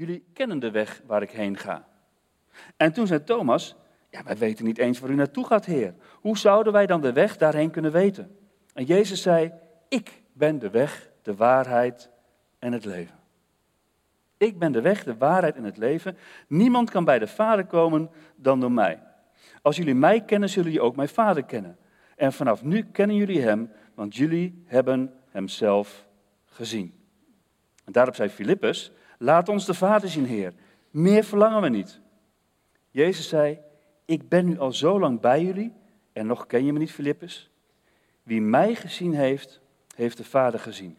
jullie kennen de weg waar ik heen ga. En toen zei Thomas, ja, wij weten niet eens waar u naartoe gaat, Heer. Hoe zouden wij dan de weg daarheen kunnen weten? En Jezus zei, ik ben de weg, de waarheid en het leven. Ik ben de weg, de waarheid en het leven. Niemand kan bij de Vader komen dan door mij. Als jullie mij kennen, zullen jullie ook mijn Vader kennen. En vanaf nu kennen jullie Hem, want jullie hebben Hem zelf gezien. En daarop zei Filippus, laat ons de Vader zien, Heer. Meer verlangen we niet. Jezus zei, ik ben nu al zo lang bij jullie en nog ken je me niet, Filippus. Wie mij gezien heeft, heeft de Vader gezien.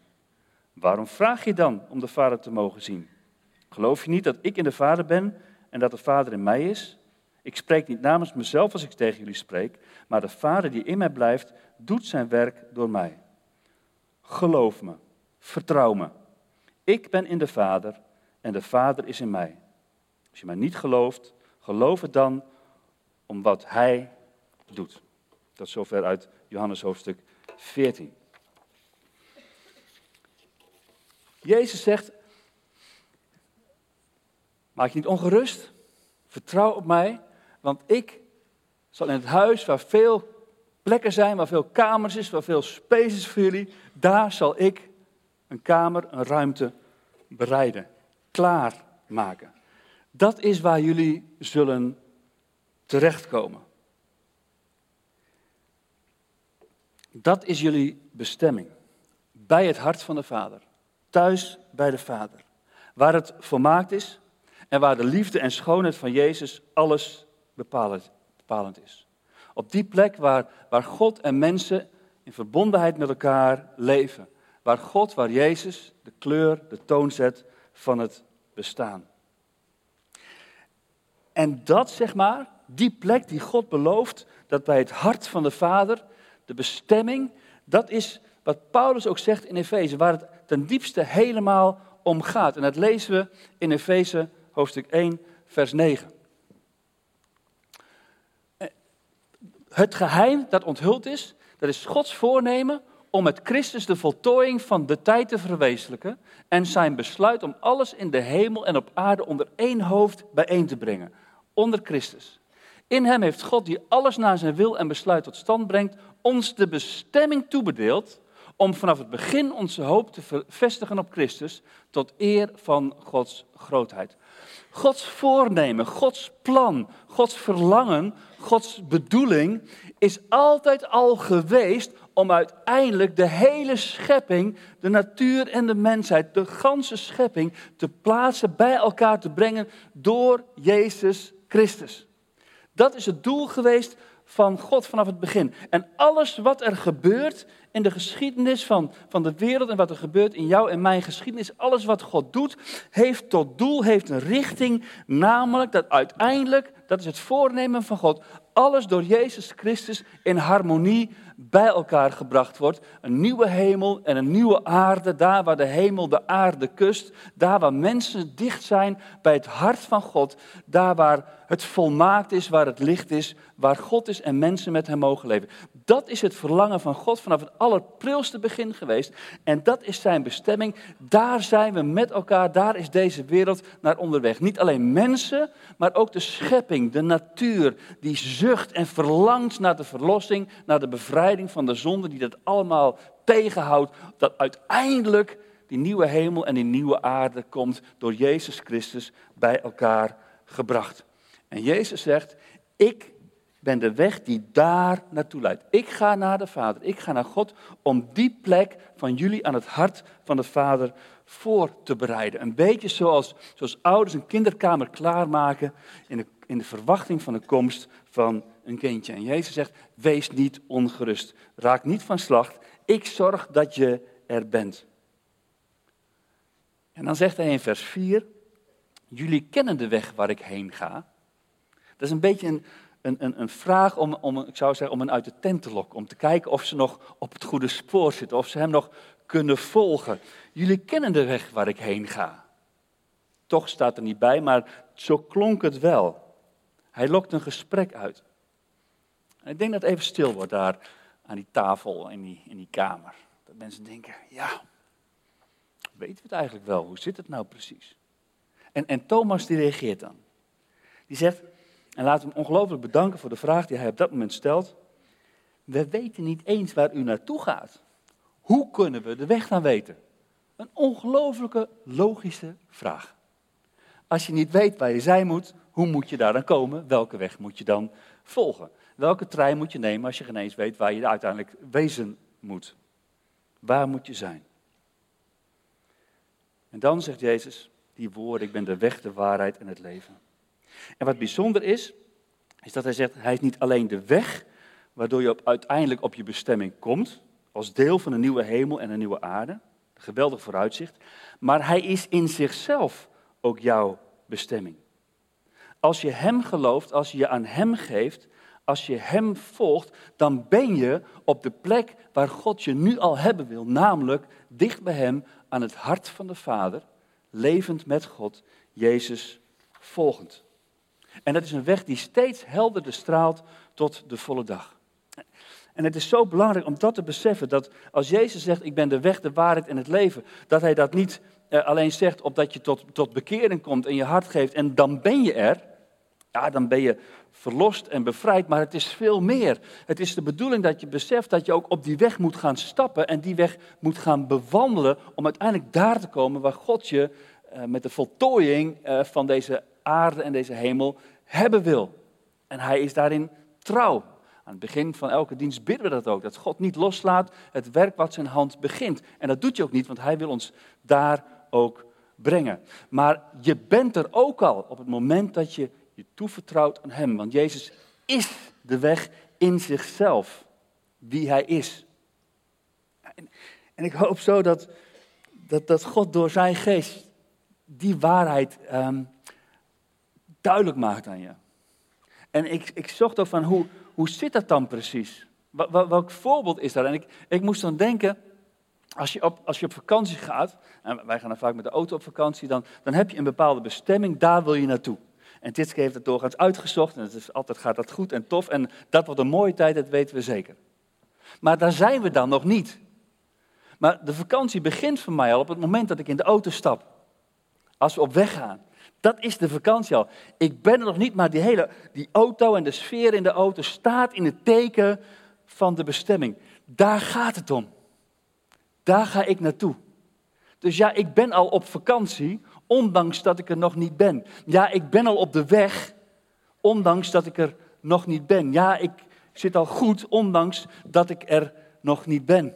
Waarom vraag je dan om de Vader te mogen zien? Geloof je niet dat ik in de Vader ben en dat de Vader in mij is? Ik spreek niet namens mezelf als ik tegen jullie spreek, maar de Vader die in mij blijft, doet zijn werk door mij. Geloof me, vertrouw me. Ik ben in de Vader en de Vader is in mij. Als je mij niet gelooft, geloof het dan om wat Hij doet. Dat is zover uit Johannes hoofdstuk 14. Jezus zegt, maak je niet ongerust, vertrouw op mij, want ik zal in het huis waar veel plekken zijn, waar veel kamers is, waar veel space is voor jullie, daar zal ik een kamer, een ruimte bereiden, klaarmaken. Dat is waar jullie zullen terechtkomen. Dat is jullie bestemming. Bij het hart van de Vader. Thuis bij de Vader. Waar het volmaakt is en waar de liefde en schoonheid van Jezus alles bepalend, bepalend is. Op die plek waar, waar God en mensen in verbondenheid met elkaar leven. Waar God, waar Jezus de kleur, de toon zet van het bestaan. En dat, zeg maar, die plek die God belooft, dat bij het hart van de Vader, de bestemming, dat is wat Paulus ook zegt in Efeze, waar het ten diepste helemaal om gaat. En dat lezen we in Efeze hoofdstuk 1, vers 9. Het geheim dat onthuld is, dat is Gods voornemen om met Christus de voltooiing van de tijd te verwezenlijken en zijn besluit om alles in de hemel en op aarde onder één hoofd bijeen te brengen, onder Christus. In hem heeft God, die alles naar zijn wil en besluit tot stand brengt, ons de bestemming toebedeeld om vanaf het begin onze hoop te vestigen op Christus tot eer van Gods grootheid. Gods voornemen, Gods plan, Gods verlangen, Gods bedoeling is altijd al geweest om uiteindelijk de hele schepping, de natuur en de mensheid, de ganse schepping te plaatsen, bij elkaar te brengen door Jezus Christus. Dat is het doel geweest van God vanaf het begin. En alles wat er gebeurt in de geschiedenis van, van de wereld en wat er gebeurt in jou en mijn geschiedenis, alles wat God doet, heeft tot doel, heeft een richting, namelijk dat uiteindelijk, dat is het voornemen van God, alles door Jezus Christus in harmonie bij elkaar gebracht wordt. Een nieuwe hemel en een nieuwe aarde, daar waar de hemel de aarde kust, daar waar mensen dicht zijn bij het hart van God, daar waar het volmaakt is, waar het licht is, waar God is en mensen met hem mogen leven. Dat is het verlangen van God vanaf het allerprilste begin geweest. En dat is zijn bestemming. Daar zijn we met elkaar, daar is deze wereld naar onderweg. Niet alleen mensen, maar ook de schepping, de natuur, die zucht en verlangt naar de verlossing, naar de bevrijding van de zonde, die dat allemaal tegenhoudt. Dat uiteindelijk die nieuwe hemel en die nieuwe aarde komt door Jezus Christus bij elkaar gebracht. En Jezus zegt, ik ben de weg die daar naartoe leidt. Ik ga naar de Vader, ik ga naar God om die plek van jullie aan het hart van de Vader voor te bereiden. Een beetje zoals, zoals ouders een kinderkamer klaarmaken in de, in de verwachting van de komst van een kindje. En Jezus zegt, wees niet ongerust, raak niet van slag, ik zorg dat je er bent. En dan zegt hij in vers 4, jullie kennen de weg waar ik heen ga. Dat is een beetje een, een, een, vraag om, om, ik zou zeggen, om hen uit de tent te lokken. Om te kijken of ze nog op het goede spoor zitten. Of ze hem nog kunnen volgen. Jullie kennen de weg waar ik heen ga. Toch staat er niet bij, maar zo klonk het wel. Hij lokt een gesprek uit. En ik denk dat het even stil wordt daar aan die tafel in die, in die kamer. Dat mensen denken, ja, weten we het eigenlijk wel? Hoe zit het nou precies? En, en Thomas die reageert dan. Die zegt, en laten we hem ongelooflijk bedanken voor de vraag die hij op dat moment stelt. We weten niet eens waar u naartoe gaat. Hoe kunnen we de weg dan weten? Een ongelooflijke logische vraag. Als je niet weet waar je zijn moet, hoe moet je daar dan komen? Welke weg moet je dan volgen? Welke trein moet je nemen als je geen eens weet waar je uiteindelijk wezen moet? Waar moet je zijn? En dan zegt Jezus die woorden, ik ben de weg, de waarheid en het leven. En wat bijzonder is, is dat hij zegt, hij is niet alleen de weg waardoor je uiteindelijk op je bestemming komt, als deel van een nieuwe hemel en een nieuwe aarde, een geweldig vooruitzicht, maar hij is in zichzelf ook jouw bestemming. Als je Hem gelooft, als je je aan Hem geeft, als je Hem volgt, dan ben je op de plek waar God je nu al hebben wil, namelijk dicht bij Hem aan het hart van de Vader, levend met God, Jezus volgend. En dat is een weg die steeds helderder straalt tot de volle dag. En het is zo belangrijk om dat te beseffen, dat als Jezus zegt, ik ben de weg, de waarheid en het leven, dat hij dat niet eh, alleen zegt opdat je tot, tot bekering komt en je hart geeft en dan ben je er. Ja, dan ben je verlost en bevrijd, maar het is veel meer. Het is de bedoeling dat je beseft dat je ook op die weg moet gaan stappen en die weg moet gaan bewandelen om uiteindelijk daar te komen waar God je eh, met de voltooiing eh, van deze aarde en deze hemel hebben wil. En hij is daarin trouw. Aan het begin van elke dienst bidden we dat ook. Dat God niet loslaat het werk wat zijn hand begint. En dat doet hij ook niet, want hij wil ons daar ook brengen. Maar je bent er ook al op het moment dat je je toevertrouwt aan hem. Want Jezus is de weg in zichzelf. Wie hij is. En, ik hoop zo dat, dat, dat God door zijn geest die waarheid um, duidelijk maakt aan je. En ik, ik zocht ook van hoe, hoe zit dat dan precies? Wel, welk voorbeeld is dat? En ik, ik moest dan denken, als je, op, als je op vakantie gaat, en wij gaan dan vaak met de auto op vakantie, dan, dan heb je een bepaalde bestemming, daar wil je naartoe. En Titske heeft het doorgaans uitgezocht en het is, altijd gaat dat goed en tof en dat wordt een mooie tijd, dat weten we zeker. Maar daar zijn we dan nog niet. Maar de vakantie begint voor mij al op het moment dat ik in de auto stap. Als we op weg gaan. Dat is de vakantie al. Ik ben er nog niet, maar die hele die auto en de sfeer in de auto staat in het teken van de bestemming. Daar gaat het om. Daar ga ik naartoe. Dus ja, ik ben al op vakantie, ondanks dat ik er nog niet ben. Ja, ik ben al op de weg, ondanks dat ik er nog niet ben. Ja, ik zit al goed, ondanks dat ik er nog niet ben.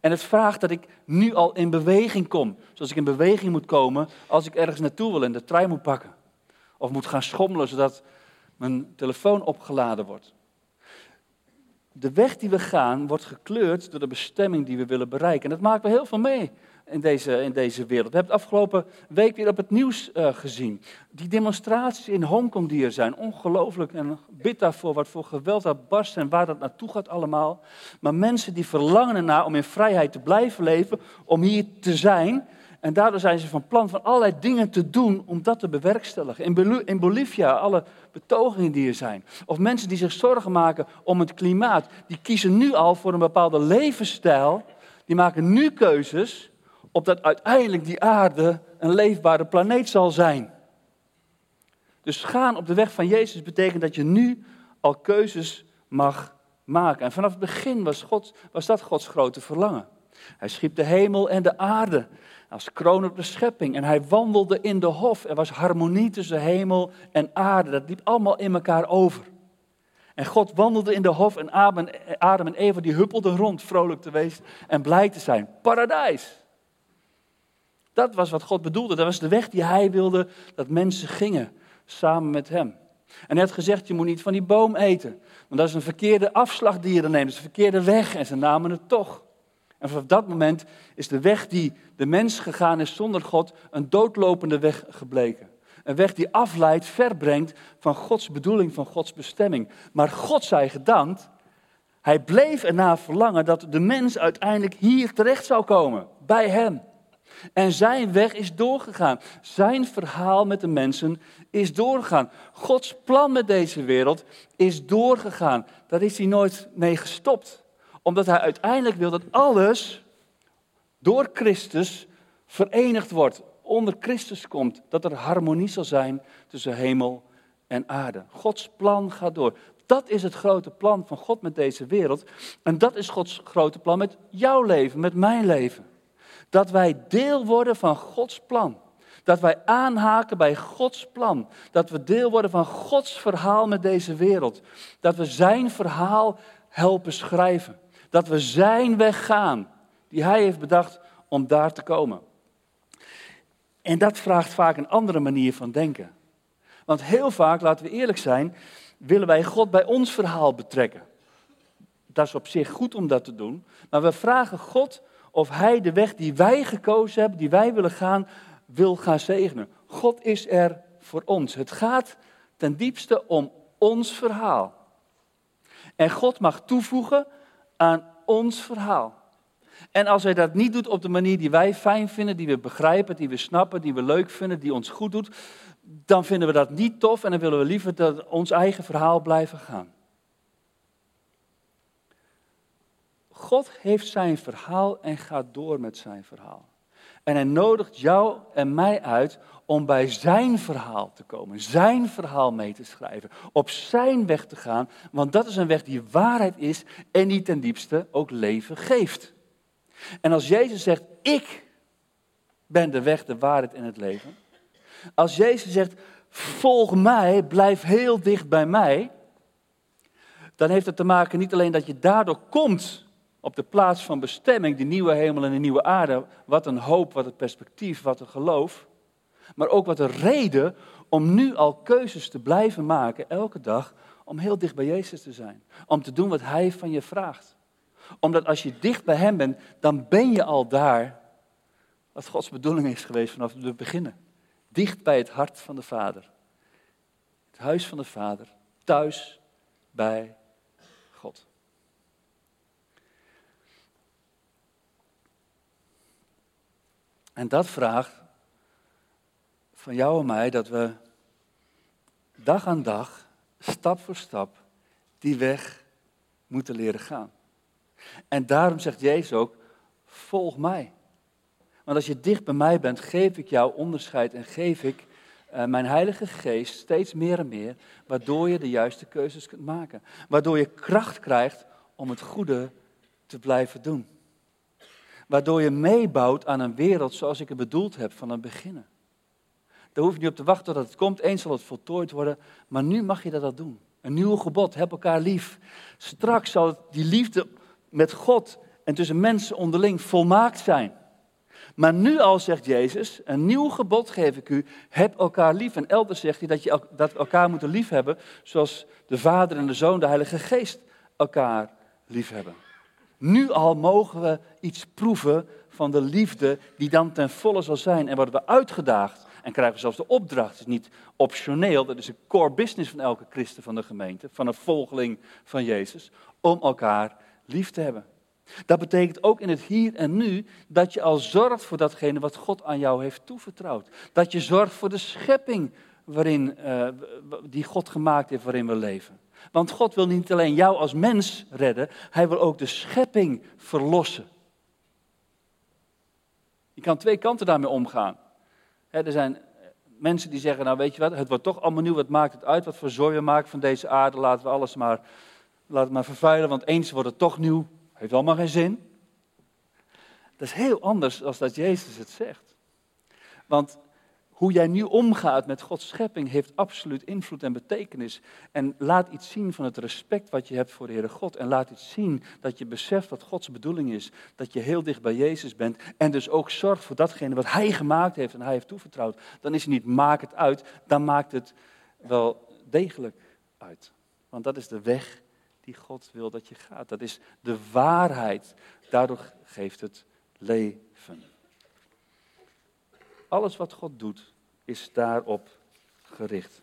En het vraagt dat ik nu al in beweging kom. Zoals ik in beweging moet komen als ik ergens naartoe wil en de trein moet pakken. Of moet gaan schommelen zodat mijn telefoon opgeladen wordt. De weg die we gaan wordt gekleurd door de bestemming die we willen bereiken. En dat maakt me heel veel mee in deze, in deze wereld. We hebben het afgelopen week weer op het nieuws uh, gezien. Die demonstraties in Hongkong die er zijn, ongelooflijk. En bid daarvoor wat voor geweld dat barst en waar dat naartoe gaat allemaal. Maar mensen die verlangen ernaar om in vrijheid te blijven leven, om hier te zijn. En daardoor zijn ze van plan van allerlei dingen te doen om dat te bewerkstelligen. In, in Bolivia, alle betogingen die er zijn. Of mensen die zich zorgen maken om het klimaat. Die kiezen nu al voor een bepaalde levensstijl. Die maken nu keuzes opdat uiteindelijk die aarde een leefbare planeet zal zijn. Dus gaan op de weg van Jezus betekent dat je nu al keuzes mag maken. En vanaf het begin was, God, was dat Gods grote verlangen. Hij schiep de hemel en de aarde als kroon op de schepping. En hij wandelde in de hof. Er was harmonie tussen hemel en aarde. Dat liep allemaal in elkaar over. En God wandelde in de hof en Adam en Eva die huppelden rond, vrolijk te wezen en blij te zijn. Paradijs. Dat was wat God bedoelde. Dat was de weg die hij wilde dat mensen gingen samen met hem. En hij had gezegd, je moet niet van die boom eten. Want dat is een verkeerde afslag die je dan neemt. Dat is een verkeerde weg. En ze namen het toch. En vanaf dat moment is de weg die de mens gegaan is zonder God een doodlopende weg gebleken. Een weg die afleidt, verbrengt van Gods bedoeling, van Gods bestemming. Maar God zij gedankt, hij bleef ernaar verlangen dat de mens uiteindelijk hier terecht zou komen, bij hem. En zijn weg is doorgegaan. Zijn verhaal met de mensen is doorgegaan. Gods plan met deze wereld is doorgegaan. Daar is hij nooit mee gestopt. Omdat hij uiteindelijk wil dat alles door Christus verenigd wordt. onder Christus komt, dat er harmonie zal zijn tussen hemel en aarde. Gods plan gaat door. Dat is het grote plan van God met deze wereld. En dat is Gods grote plan met jouw leven, met mijn leven. Dat wij deel worden van Gods plan. Dat wij aanhaken bij Gods plan. Dat we deel worden van Gods verhaal met deze wereld. Dat we Zijn verhaal helpen schrijven. Dat we Zijn weg gaan, die Hij heeft bedacht om daar te komen. En dat vraagt vaak een andere manier van denken. Want heel vaak, laten we eerlijk zijn, willen wij God bij ons verhaal betrekken. Dat is op zich goed om dat te doen. Maar we vragen God of Hij de weg die wij gekozen hebben, die wij willen gaan, wil gaan zegenen. God is er voor ons. Het gaat ten diepste om ons verhaal. En God mag toevoegen aan ons verhaal. En als hij dat niet doet op de manier die wij fijn vinden, die we begrijpen, die we snappen, die we leuk vinden, die ons goed doet, dan vinden we dat niet tof en dan willen we liever dat ons eigen verhaal blijven gaan. God heeft zijn verhaal en gaat door met zijn verhaal. En hij nodigt jou en mij uit om bij zijn verhaal te komen, zijn verhaal mee te schrijven, op zijn weg te gaan, want dat is een weg die waarheid is en die ten diepste ook leven geeft. En als Jezus zegt, ik ben de weg, de waarheid en het leven, als Jezus zegt, volg mij, blijf heel dicht bij mij, dan heeft het te maken niet alleen dat je daardoor komt op de plaats van bestemming, die nieuwe hemel en de nieuwe aarde, wat een hoop, wat een perspectief, wat een geloof, maar ook wat een reden om nu al keuzes te blijven maken, elke dag, om heel dicht bij Jezus te zijn. Om te doen wat Hij van je vraagt. Omdat als je dicht bij Hem bent, dan ben je al daar wat Gods bedoeling is geweest vanaf het beginnen. Dicht bij het hart van de Vader. Het huis van de Vader. Thuis bij God. En dat vraagt van jou en mij dat we dag aan dag, stap voor stap, die weg moeten leren gaan. En daarom zegt Jezus ook, volg mij. Want als je dicht bij mij bent, geef ik jou onderscheid en geef ik uh, mijn Heilige Geest steeds meer en meer, waardoor je de juiste keuzes kunt maken. Waardoor je kracht krijgt om het goede te blijven doen. Waardoor je meebouwt aan een wereld zoals ik het bedoeld heb van het beginnen. Daar hoef je niet op te wachten tot het komt. Eens zal het voltooid worden. Maar nu mag je dat al doen. Een nieuw gebod. Heb elkaar lief. Straks zal die liefde met God en tussen mensen onderling volmaakt zijn. Maar nu al zegt Jezus, een nieuw gebod geef ik u, heb elkaar lief. En elders zegt hij dat, je, dat elkaar moeten lief hebben, zoals de Vader en de Zoon, de Heilige Geest elkaar lief hebben. Nu al mogen we iets proeven van de liefde die dan ten volle zal zijn. En worden we uitgedaagd en krijgen we zelfs de opdracht. Het is niet optioneel, dat is een core business van elke christen van de gemeente, van een volgeling van Jezus, om elkaar lief te hebben. Dat betekent ook in het hier en nu dat je al zorgt voor datgene wat God aan jou heeft toevertrouwd. Dat je zorgt voor de schepping waarin, uh, die God gemaakt heeft waarin we leven. Want God wil niet alleen jou als mens redden, hij wil ook de schepping verlossen. Je kan twee kanten daarmee omgaan. er zijn mensen die zeggen, nou weet je wat, het wordt toch allemaal nieuw, wat maakt het uit, wat voor zooi we maken van deze aarde, laten we alles maar, laten maar vervuilen, want eens wordt het toch nieuw, heeft allemaal geen zin. Dat is heel anders dan dat Jezus het zegt. Want hoe jij nu omgaat met Gods schepping heeft absoluut invloed en betekenis. En laat iets zien van het respect wat je hebt voor de Heere God. En laat iets zien dat je beseft wat Gods bedoeling is. Dat je heel dicht bij Jezus bent. En dus ook zorgt voor datgene wat Hij gemaakt heeft en Hij heeft toevertrouwd. Dan is het niet maak het uit, dan maakt het wel degelijk uit. Want dat is de weg die God wil dat je gaat. Dat is de waarheid. Daardoor geeft het leven. Alles wat God doet, is daarop gericht.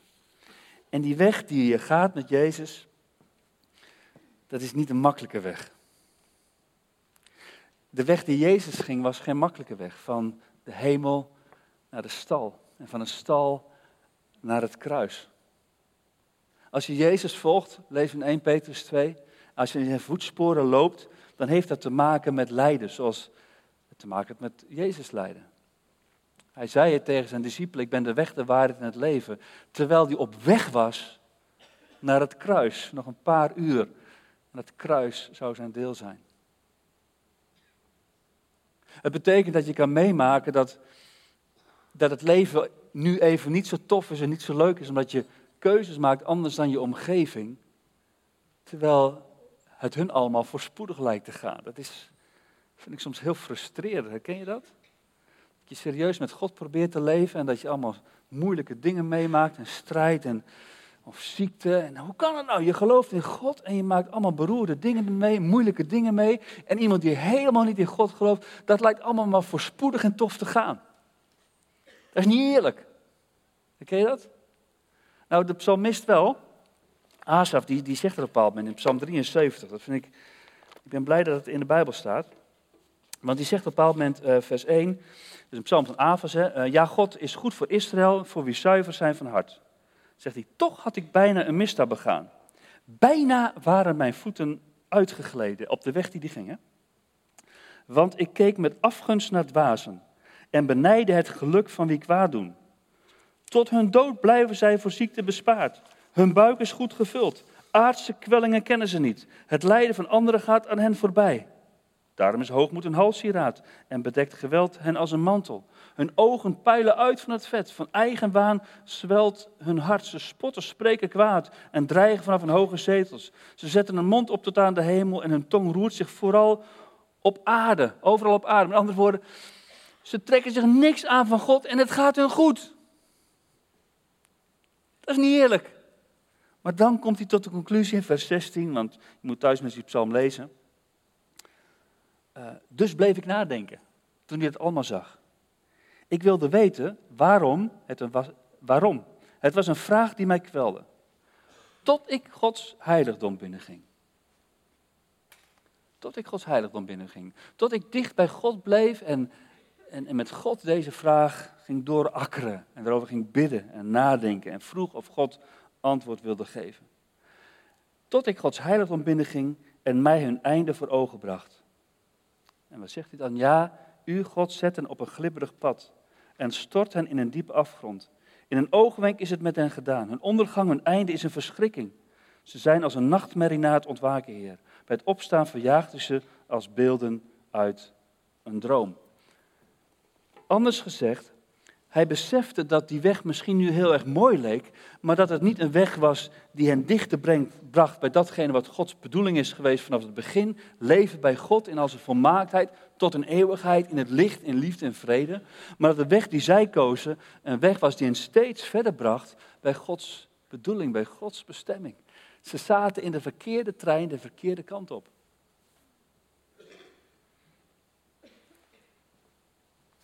En die weg die je gaat met Jezus, dat is niet een makkelijke weg. De weg die Jezus ging was geen makkelijke weg. Van de hemel naar de stal. En van een stal naar het kruis. Als je Jezus volgt, lees in 1 Petrus 2, als je in zijn voetsporen loopt, dan heeft dat te maken met lijden, zoals het te maken heeft met Jezus lijden. Hij zei het tegen zijn discipelen, ik ben de weg, de waarheid en het leven. Terwijl hij op weg was naar het kruis, nog een paar uur. En het kruis zou zijn deel zijn. Het betekent dat je kan meemaken dat, dat het leven nu even niet zo tof is en niet zo leuk is, omdat je keuzes maakt anders dan je omgeving. Terwijl het hun allemaal voorspoedig lijkt te gaan. Dat is, vind ik soms heel frustrerend. Herken je dat? Je serieus met God probeert te leven en dat je allemaal moeilijke dingen meemaakt en strijd en of ziekte. En hoe kan het nou? Je gelooft in God en je maakt allemaal beroerde dingen mee, moeilijke dingen mee. En iemand die helemaal niet in God gelooft, dat lijkt allemaal maar voorspoedig en tof te gaan. Dat is niet eerlijk. Ken je dat? Nou, de psalmist wel. Asaf, die, die zegt er op een bepaald moment in Psalm 73. Dat vind ik, ik ben blij dat het in de Bijbel staat. Want die zegt op een bepaald moment, uh, vers 1, dus een psalm van Avas, hè, uh, ja, God is goed voor Israël, voor wie zuiver zijn van hart. Zegt hij, toch had ik bijna een misdaad begaan. Bijna waren mijn voeten uitgegleden op de weg die die gingen. Want ik keek met afgunst naar dwazen en benijde het geluk van wie kwaad doen. Tot hun dood blijven zij voor ziekte bespaard. Hun buik is goed gevuld. Aardse kwellingen kennen ze niet. Het lijden van anderen gaat aan hen voorbij. Daarom is hoogmoed een halssieraad en bedekt geweld hen als een mantel. Hun ogen peilen uit van het vet, van eigen waan zwelt hun hart. Ze spotten, spreken kwaad en dreigen vanaf hun hoge zetels. Ze zetten hun mond op tot aan de hemel en hun tong roert zich vooral op aarde, overal op aarde. Met andere woorden, ze trekken zich niks aan van God en het gaat hun goed. Dat is niet eerlijk. Maar dan komt hij tot de conclusie in vers 16, want je moet thuis met die psalm lezen. Uh, dus bleef ik nadenken toen hij het allemaal zag. Ik wilde weten waarom het, was, waarom. Het was een vraag die mij kwelde. Tot ik Gods heiligdom binnenging. Tot ik Gods heiligdom binnenging. Tot ik dicht bij God bleef en, en, en met God deze vraag ging doorakkeren. En erover ging bidden en nadenken en vroeg of God antwoord wilde geven. Tot ik Gods heiligdom binnenging en mij hun einde voor ogen bracht. En wat zegt hij dan? Ja, u God zet hen op een glibberig pad en stort hen in een diepe afgrond. In een oogwenk is het met hen gedaan. Hun ondergang, hun einde is een verschrikking. Ze zijn als een nachtmerrie na het ontwaken, Heer. Bij het opstaan verjaagden ze als beelden uit een droom. Anders gezegd, hij besefte dat die weg misschien nu heel erg mooi leek, maar dat het niet een weg was die hen dichter bracht bij datgene wat Gods bedoeling is geweest vanaf het begin. Leven bij God in al zijn volmaaktheid, tot een eeuwigheid, in het licht, in liefde en vrede. Maar dat de weg die zij kozen een weg was die hen steeds verder bracht bij Gods bedoeling, bij Gods bestemming. Ze zaten in de verkeerde trein, de verkeerde kant op.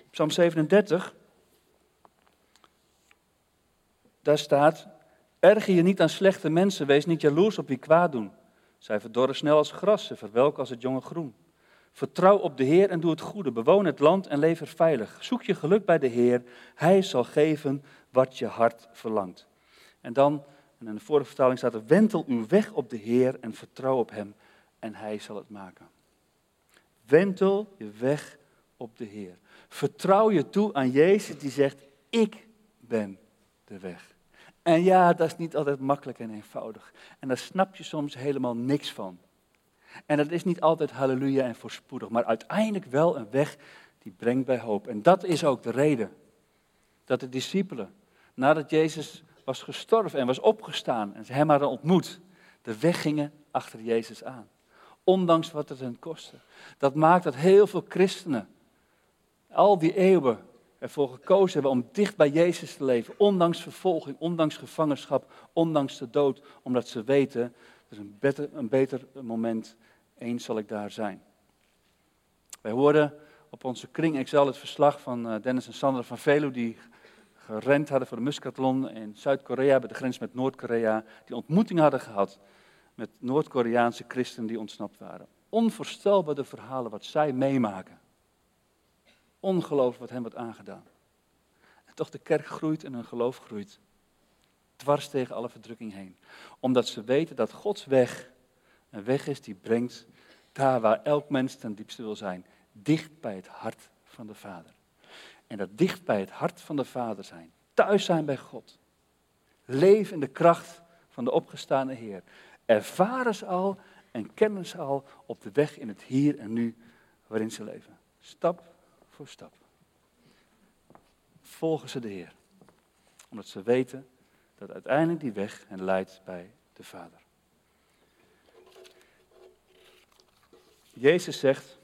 Psalm 37 Daar staat, erger je niet aan slechte mensen, wees niet jaloers op wie kwaad doen. Zij verdorren snel als gras, ze verwelken als het jonge groen. Vertrouw op de Heer en doe het goede. Bewoon het land en leef er veilig. Zoek je geluk bij de Heer. Hij zal geven wat je hart verlangt. En dan, en in de vorige vertaling staat er, wentel uw weg op de Heer en vertrouw op Hem en Hij zal het maken. Wentel je weg op de Heer. Vertrouw je toe aan Jezus die zegt, ik ben de weg. En ja, dat is niet altijd makkelijk en eenvoudig. En daar snap je soms helemaal niks van. En dat is niet altijd halleluja en voorspoedig, maar uiteindelijk wel een weg die brengt bij hoop. En dat is ook de reden dat de discipelen, nadat Jezus was gestorven en was opgestaan en ze hem hadden ontmoet, de weg gingen achter Jezus aan. Ondanks wat het hen kostte. Dat maakt dat heel veel christenen al die eeuwen ervoor gekozen hebben om dicht bij Jezus te leven, ondanks vervolging, ondanks gevangenschap, ondanks de dood, omdat ze weten, er is een beter, een beter moment, eens zal ik daar zijn. Wij hoorden op onze Kring Excel het verslag van eh, Dennis en Sandra van Velu, die gerend hadden voor de Muscathlon in Zuid-Korea, bij de grens met Noord-Korea, die ontmoeting hadden gehad met Noord-Koreaanse christenen die ontsnapt waren. Onvoorstelbare verhalen wat zij meemaken. Ongeloof wat hem wordt aangedaan. En toch de kerk groeit en hun geloof groeit. Dwars tegen alle verdrukking heen. Omdat ze weten dat Gods weg een weg is die brengt daar waar elk mens ten diepste wil zijn. Dicht bij het hart van de Vader. En dat dicht bij het hart van de Vader zijn. Thuis zijn bij God. Leef in de kracht van de opgestane Heer. Ervaren ze al en kennen ze al op de weg in het hier en nu waarin ze leven. Stap voor. Volgen ze de Heer. Omdat ze weten dat uiteindelijk die weg hen leidt bij de Vader. Jezus zegt,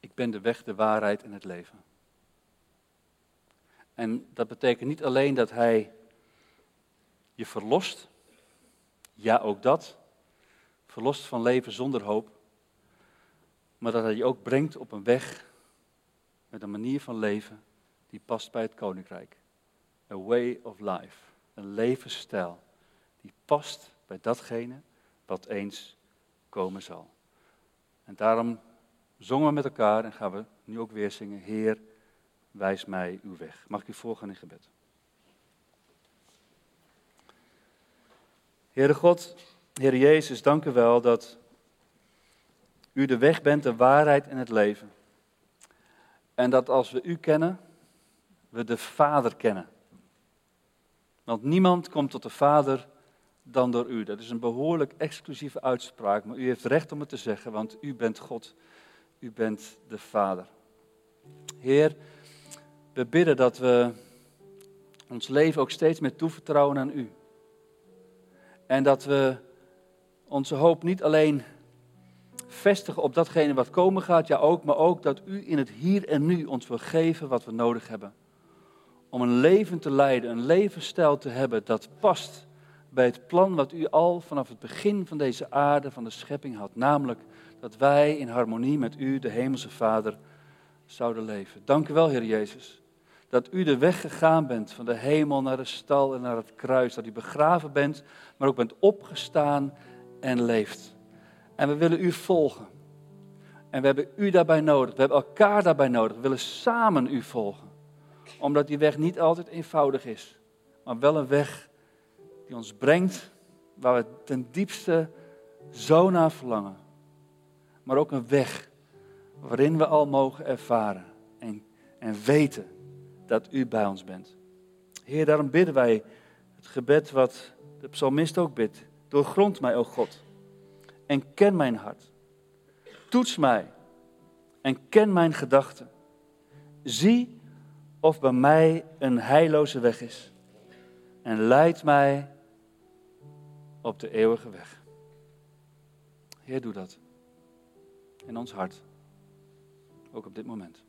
ik ben de weg, de waarheid en het leven. En dat betekent niet alleen dat hij je verlost, ja ook dat, verlost van leven zonder hoop, maar dat hij je ook brengt op een weg met een manier van leven die past bij het koninkrijk. A way of life, een levensstijl die past bij datgene wat eens komen zal. En daarom zongen we met elkaar en gaan we nu ook weer zingen, Heer, wijs mij uw weg. Mag ik u voorgaan in gebed? Heere God, Heer Jezus, dank u wel dat u de weg bent, de waarheid en het leven. En dat als we u kennen, we de Vader kennen. Want niemand komt tot de Vader dan door u. Dat is een behoorlijk exclusieve uitspraak, maar u heeft recht om het te zeggen, want u bent God. U bent de Vader. Heer, we bidden dat we ons leven ook steeds meer toevertrouwen aan u. En dat we onze hoop niet alleen vestigen op datgene wat komen gaat, ja ook, maar ook dat u in het hier en nu ons wil geven wat we nodig hebben. Om een leven te leiden, een levensstijl te hebben dat past bij het plan wat u al vanaf het begin van deze aarde, van de schepping had. Namelijk dat wij in harmonie met u, de Hemelse Vader, zouden leven. Dank u wel, Heer Jezus, dat u de weg gegaan bent van de hemel naar de stal en naar het kruis. Dat u begraven bent, maar ook bent opgestaan en leeft. En we willen u volgen. En we hebben u daarbij nodig. We hebben elkaar daarbij nodig. We willen samen u volgen. Omdat die weg niet altijd eenvoudig is. Maar wel een weg die ons brengt waar we ten diepste zo naar verlangen. Maar ook een weg waarin we al mogen ervaren en, en weten dat u bij ons bent. Heer, daarom bidden wij het gebed wat de psalmist ook bidt. Doorgrond mij, o God, en ken mijn hart. Toets mij en ken mijn gedachten. Zie of bij mij een heilloze weg is. En leid mij op de eeuwige weg. Heer, doe dat. In ons hart. Ook op dit moment.